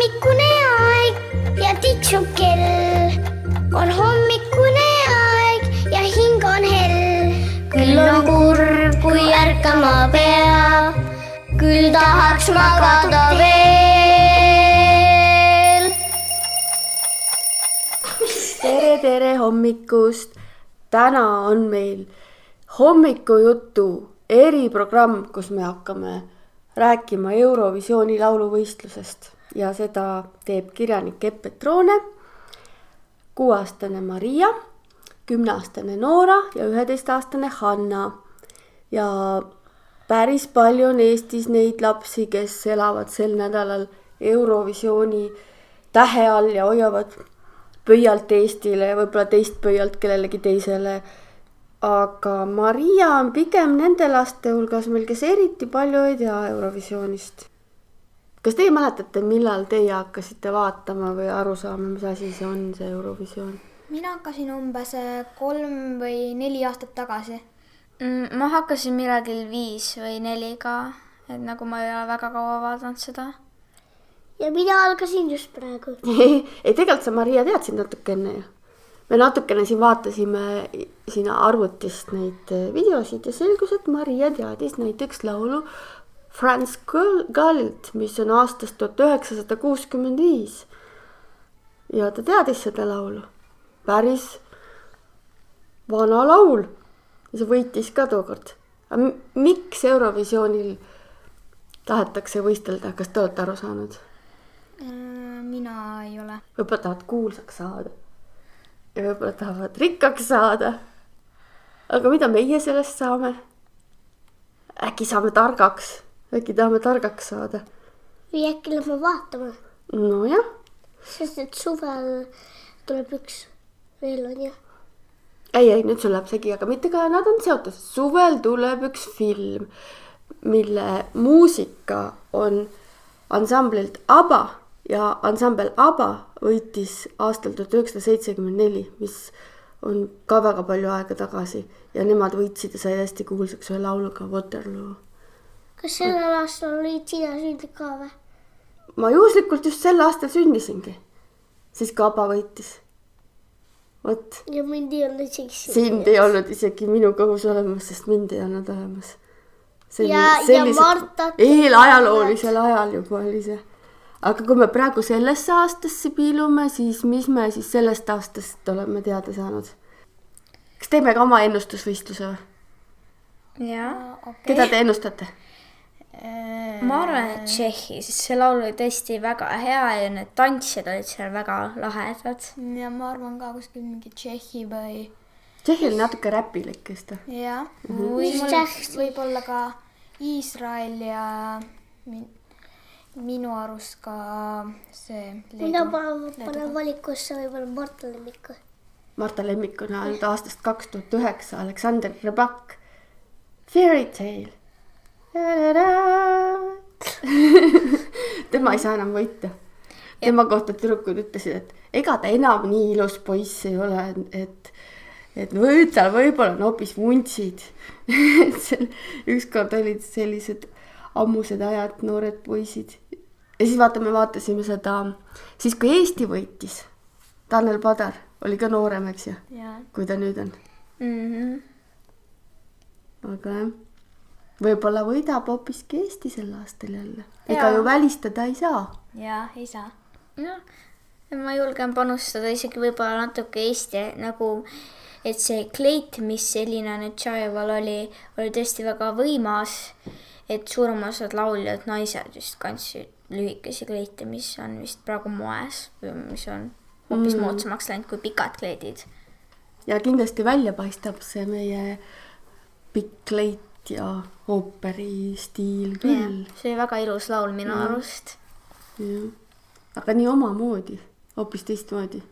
hommikune aeg ja tiksub kell. on hommikune aeg ja hing on hell. küll on kurb, kui ärkama peab, küll tahaks magada veel. tere, tere hommikust. täna on meil hommikujutu eriprogramm, kus me hakkame rääkima Eurovisiooni lauluvõistlusest ja seda teeb kirjanik Epp Petrone, kuueaastane Maria, kümneaastane Noora ja üheteistaastane Hanna. ja päris palju on Eestis neid lapsi, kes elavad sel nädalal Eurovisiooni tähe all ja hoiavad pöialt Eestile ja võib-olla teist pöialt kellelegi teisele. aga Maria on pigem nende laste hulgas meil, kes eriti palju ei tea Eurovisioonist. Kas teie mäletate, millal teie hakkasite vaatama või aru saama, mis asi see on, see Eurovisioon? mina hakkasin umbes äh, kolm või neli aastat tagasi. Mm, ma hakkasin millalgi viis või neli ka, et nagu ma ei ole väga kaua vaadanud seda. ja mina algasin just praegu. ei, tegelikult sa, Maria, teadsid natuke enne ju. me natukene siin vaatasime siin arvutist neid eh, videosid ja selgus, et Maria teadis näiteks laulu Franz Gallilt, mis on aastast tuhat üheksasada kuuskümmend viis. ja ta teadis seda laulu, päris vana laul ja see võitis ka tookord. miks Eurovisioonil tahetakse võistelda, kas te olete aru saanud? Äh, mina ei ole. võib-olla tahavad kuulsaks saada ja võib-olla tahavad rikkaks saada. aga mida meie sellest saame? äkki saame targaks, äkki tahame targaks saada? või äkki lähme vaatama, nojah, sest et suvel tuleb üks veel on ju. ei, ei nüüd sul läheb segi, aga mitte ka, nad on seotud, suvel tuleb üks film, mille muusika on ansamblilt ABBA ja ansambel ABBA võitis aastal tuhat üheksasada seitsekümmend neli, mis on ka väga palju aega tagasi ja nemad võitsid ja sai hästi kuulsaks ühe lauluga Waterloo. Kas sellel aastal olid sina sündinud ka või? ma juhuslikult just sel aastal sündisingi, siis kui ABBA võitis. vot, ja mind ei olnud isegi sind ei olnud isegi minu kõhus olemas, sest mind ei olnud olemas. Ja- ja Martat- eelajaloolisel ajal juba oli see. aga kui me praegu sellesse aastasse piilume, siis mis me siis sellest aastast oleme teada saanud? kas teeme ka oma ennustusvõistluse või? jaa. keda te ennustate? Ma arvan, et Tšehhi, sest see laul oli tõesti väga hea ja need tantsijad olid seal väga lahedad. ja ma arvan ka kuskil mingi Tšehhi või Tšehhi oli natuke räpilik vist või? jah, või Tšehhi? võib-olla ka Iisrael ja min, minu arust ka see mina panen, panen valikusse võib-olla Marta Lemmiku. Marta Lemmik on ainult aastast kaks tuhat üheksa, Aleksander Rebak. Fairy tale. tema ei saa enam võita. tema kohta tüdrukud ütlesid, et ega ta enam nii ilus poiss ei ole, et, et või tal võib-olla on hoopis vuntsid. ükskord olid sellised ammused ajad, noored poisid. ja siis vaata, me vaatasime seda, siis kui Eesti võitis, Tanel Padar oli ka noorem, eks ju, kui ta nüüd on. Mhm. aga jah, võib-olla võidab hoopiski Eesti sel aastal jälle. ega Jaa. ju välistada ei saa. ja ei saa. noh, ma julgen panustada isegi võib-olla natuke Eesti nagu, et see kleit, mis Elina Netšajeval oli, oli tõesti väga võimas. et suurem osa lauljad, naised vist kandsid lühikesi kleite, mis on vist praegu moes või mis on hoopis mm. moodsamaks läinud kui pikad kleidid. ja kindlasti välja paistab see meie pikk kleit ja ooperi stiil küll. see oli väga ilus laul minu mm. arust. jah, aga nii omamoodi, hoopis teistmoodi.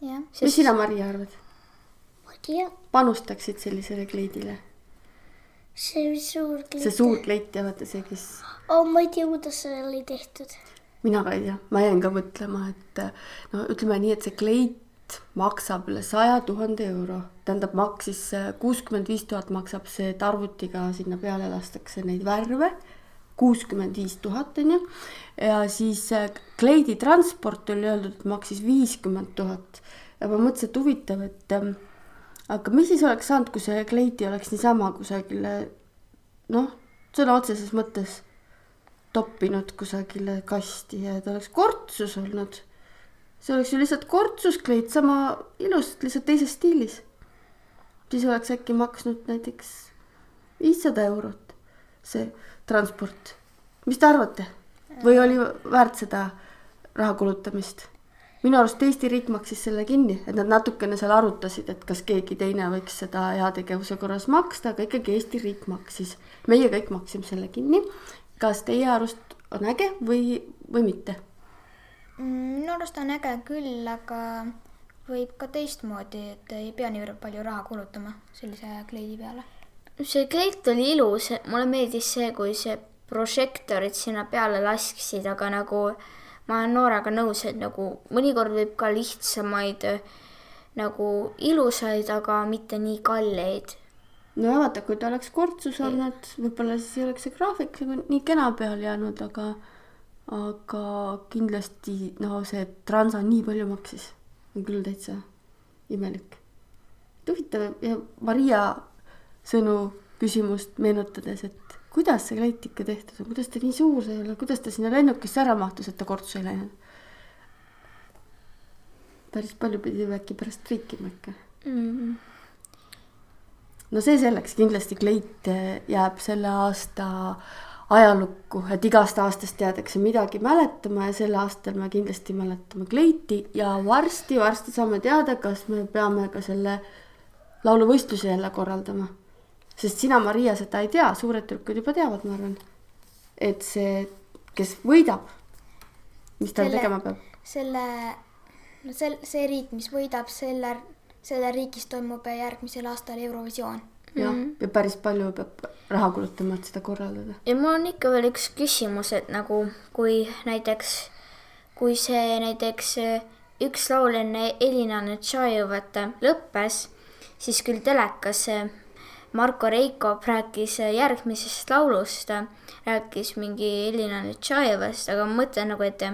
jah, mis sina, Mari, arvad? ma ei tea, panustaksid sellisele kleidile? see suur kleit. see suur kleit ja vaata see, kes oh,. ma ei tea, kuidas see oli tehtud. mina ka ei tea, ma jäin ka mõtlema, et no ütleme nii, et see kleit maksab üle saja tuhande euro, tähendab, maksis kuuskümmend viis tuhat maksab see, et arvutiga sinna peale lastakse neid värve. kuuskümmend viis tuhat onju ja siis äh, kleidi transport oli öeldud, et maksis viiskümmend tuhat ja ma mõtlesin, et huvitav, et ähm, aga mis siis oleks saanud, kui see kleidi oleks niisama kusagile noh, sõna otseses mõttes toppinud kusagile kasti ja ta oleks kortsus olnud. See oleks ju lihtsalt kortsuskleit, sama ilus, lihtsalt teises stiilis. siis oleks äkki maksnud näiteks viissada eurot see transport. mis te arvate? või oli väärt seda raha kulutamist? minu arust Eesti riik maksis selle kinni, et nad natukene seal arutasid, et kas keegi teine võiks seda heategevuse korras maksta, aga ikkagi Eesti riik maksis. meie kõik maksime selle kinni. kas teie arust on äge või, või mitte? Mm, minu arust on äge küll, aga võib ka teistmoodi, et ei pea nii palju raha kulutama sellise kleidi peale. see kleit oli ilus, mulle meeldis see, kui see prožektorid sinna peale lasksid, aga nagu ma olen Nooraga nõus, et nagu mõnikord võib ka lihtsamaid nagu ilusaid, aga mitte nii kalleid. no ja vaata, kui ta oleks kortsus olnud, võib-olla siis ei oleks see graafik nagu nii kena peal jäänud, aga aga kindlasti no see transa nii palju maksis, on küll täitsa imelik. huvitav ja Maria sõnu küsimust meenutades, et kuidas see kleit ikka tehtud on, kuidas ta nii suur sai olla, kuidas ta sinna lennukisse ära mahtus, et ta kortsu ei läinud? päris palju pidi äkki pärast triikima ikka mm. no see selleks, kindlasti kleit jääb selle aasta ajalukku, et igast aastast jäädakse midagi mäletama ja sel aastal me kindlasti mäletame kleiti ja varsti-varsti saame teada, kas me peame ka selle lauluvõistluse jälle korraldama sest sina, Maria, seda ei tea, suured tüdrukud juba teavad, ma arvan. et see, kes võidab, mis ta Selle- tegema peab? selle, no sel-, see riik, mis võidab, selle, selle riigis toimub järgmisel aastal Eurovisioon. Jah, ja päris palju peab raha kulutama, et seda korraldada. ja mul on ikka veel üks küsimus, et nagu kui näiteks, kui see näiteks eh, üks laul enne Elina Netšajõvat lõppes, siis küll telekas eh, Marko Reikop rääkis eh, järgmisest laulust, rääkis mingi Elina Netšajõvast, aga ma mõtlen nagu, et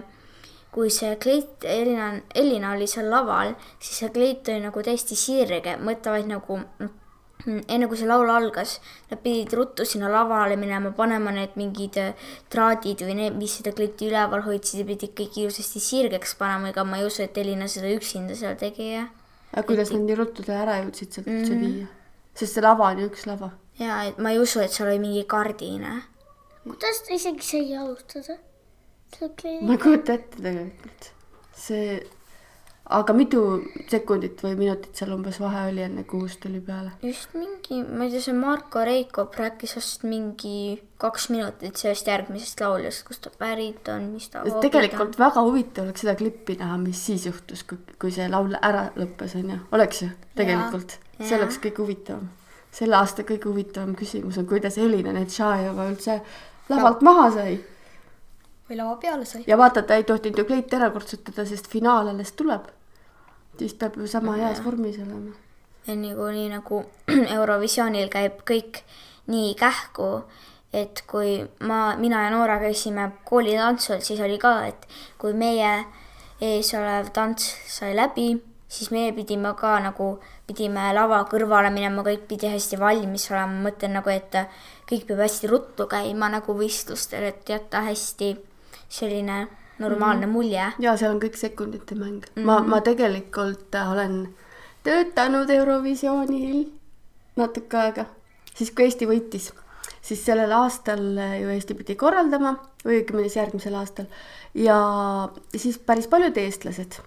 kui see kleit, Elina, Elina oli seal laval, siis see kleit oli nagu täiesti sirge, mõtle vaid nagu mm, enne kui see laul algas, nad pidid ruttu sinna lavale minema, panema need mingid äh, traadid või need, mis seda kleiti üleval hoidsid ja pidid kõik ilusasti sirgeks panema, ega ma ei usu, et Elina seda üksinda seal tegi ja. aga kuidas nad nii ruttu ta ära jõudsid sealt üldse viia? sest see lava on ju üks lava. ja et ma ei usu, et seal oli mingi kardine. kuidas ta isegi sai alustada? selle ma ei kujuta ette tegelikult. see, aga mitu sekundit või minutit seal umbes vahe oli, enne kui uus tuli peale? just mingi, ma ei tea, see Marko Reikop rääkis vast mingi kaks minutit sellest järgmisest lauljast, kust ta pärit on, mis ta tegelikult väga huvitav oleks seda klippi näha, mis siis juhtus, kui, kui see laul ära lõppes, onju. oleks ju, tegelikult. see oleks kõige huvitavam. selle aasta kõige huvitavam küsimus on, kuidas Elina Netšajeva üldse lavalt maha sai. või lava peale sai. ja vaata, ta ei tohtinud ju kleiti ära kortsutada, sest finaal alles tuleb. Siis peab ju sama heas vormis olema. ja niikuinii nagu Eurovisioonil käib kõik nii kähku, et kui ma, mina ja Noora käisime koolitantsul, siis oli ka, et kui meie ees olev tants sai läbi, siis meie pidime ka nagu, pidime lava kõrvale minema, kõik pidi hästi valmis olema, ma mõtlen nagu, et kõik peab hästi ruttu käima nagu võistlustel, et jätta hästi selline normaalne mulje. ja seal on kõik sekundite mäng mm. -hmm. ma, ma tegelikult äh, olen töötanud Eurovisioonil natuke aega, siis kui Eesti võitis, siis sellel aastal äh, ju Eesti pidi korraldama või õigemini siis järgmisel aastal ja siis päris paljud eestlased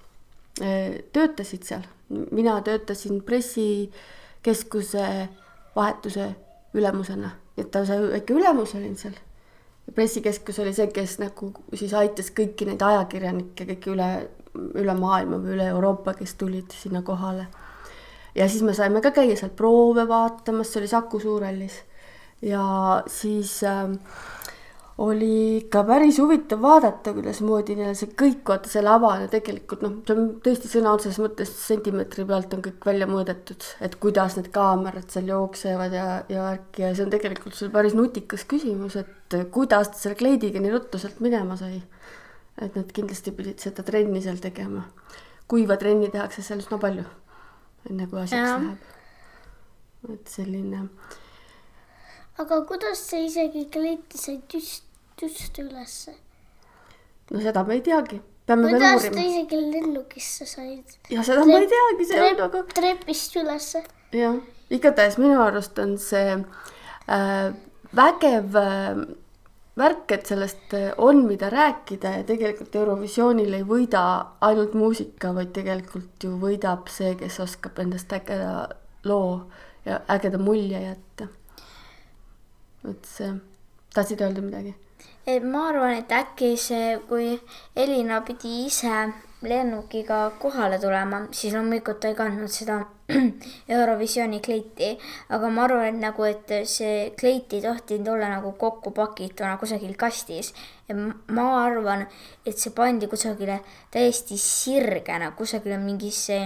äh, töötasid seal. mina töötasin pressikeskuse vahetuse ülemusena, et ta sai väike ülemus olin seal pressikeskus oli see, kes nagu siis aitas kõiki neid ajakirjanikke kõiki üle, üle maailma või üle Euroopa, kes tulid sinna kohale. ja siis me saime ka käia seal proove vaatamas, see oli Saku Suurhallis. ja siis äh, oli ikka päris huvitav vaadata, kuidasmoodi neil see kõik, vaata see lava on ju tegelikult noh, see on tõesti sõna otseses mõttes sentimeetri pealt on kõik välja mõõdetud, et kuidas need kaamerad seal jooksevad ja, ja värki ja see on tegelikult sul päris nutikas küsimus, et kuidas ta selle kleidiga nii ruttu sealt minema sai. et nad kindlasti pidid seda trenni seal tegema. kuiva trenni tehakse seal üsna palju, enne kui asjaks Jaa. läheb. et selline aga kuidas sa isegi kleiti said just, just ülesse? no seda me ei teagi, peame veel kuidas ta uurima. isegi lennukisse said? ja seda ma ei teagi, see on aga trepist ülesse. jah, igatahes minu arust on see äh, vägev äh, värk, et sellest äh, on, mida rääkida ja tegelikult Eurovisioonil ei võida ainult muusika, vaid tegelikult ju võidab see, kes oskab endast ägeda loo ja ägeda mulje jätta. et see, tahtsid öelda midagi? Et ma arvan, et äkki see, kui Elina pidi ise lennukiga kohale tulema, siis loomulikult ta ei kandnud seda Eurovisiooni kleiti, aga ma arvan, et nagu, et see kleit ei tohtinud olla nagu kokku pakituna kusagil kastis. ma arvan, et see pandi kusagile täiesti sirgena kusagile mingisse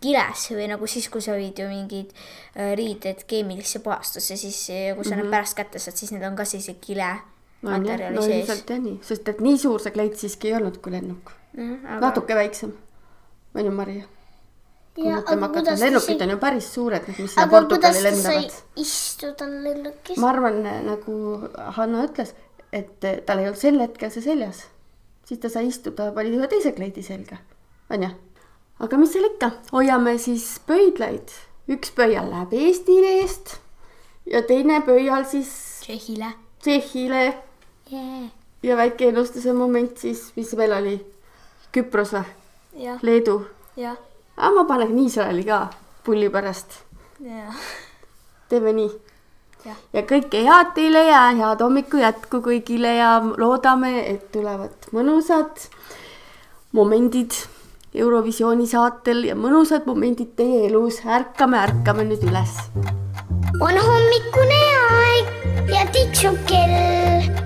kiles või nagu siis, kui sa viid ju mingid äh, riided keemilisse puhastusse, siis kui sa mm -hmm. need pärast kätte saad, siis need on ka sellise kile materjali no sees ilmselt jah nii, sest et nii suur see kleit siiski ei olnud kui lennuk, mm,. aga natuke väiksem. on ju, Maria? kui mõtlema hakata, lennukid on ju päris suured, mis sinna Portugali lendavad. istuda lennukis? ma arvan, nagu Hanno ütles, et tal ei olnud sel hetkel see seljas. siis ta sai istuda, pani ühe teise kleidi selga, onju. aga mis seal ikka, hoiame siis pöidlaid. üks pöial läheb Eestile eest ja teine pöial siis Tšehhile. Tšehhile Yeah. ja väike ennustuse moment siis, mis meil oli, Küpros või, Leedu. jah, aga ma panen Iisraeli ka pulli pärast, teeme nii ja kõike head teile ja head hommiku jätku kõigile ja loodame, et tulevad mõnusad momendid Eurovisiooni saatel ja mõnusad momendid teie elus. ärkame, ärkame nüüd üles. on hommikune aeg ja tiksub kell.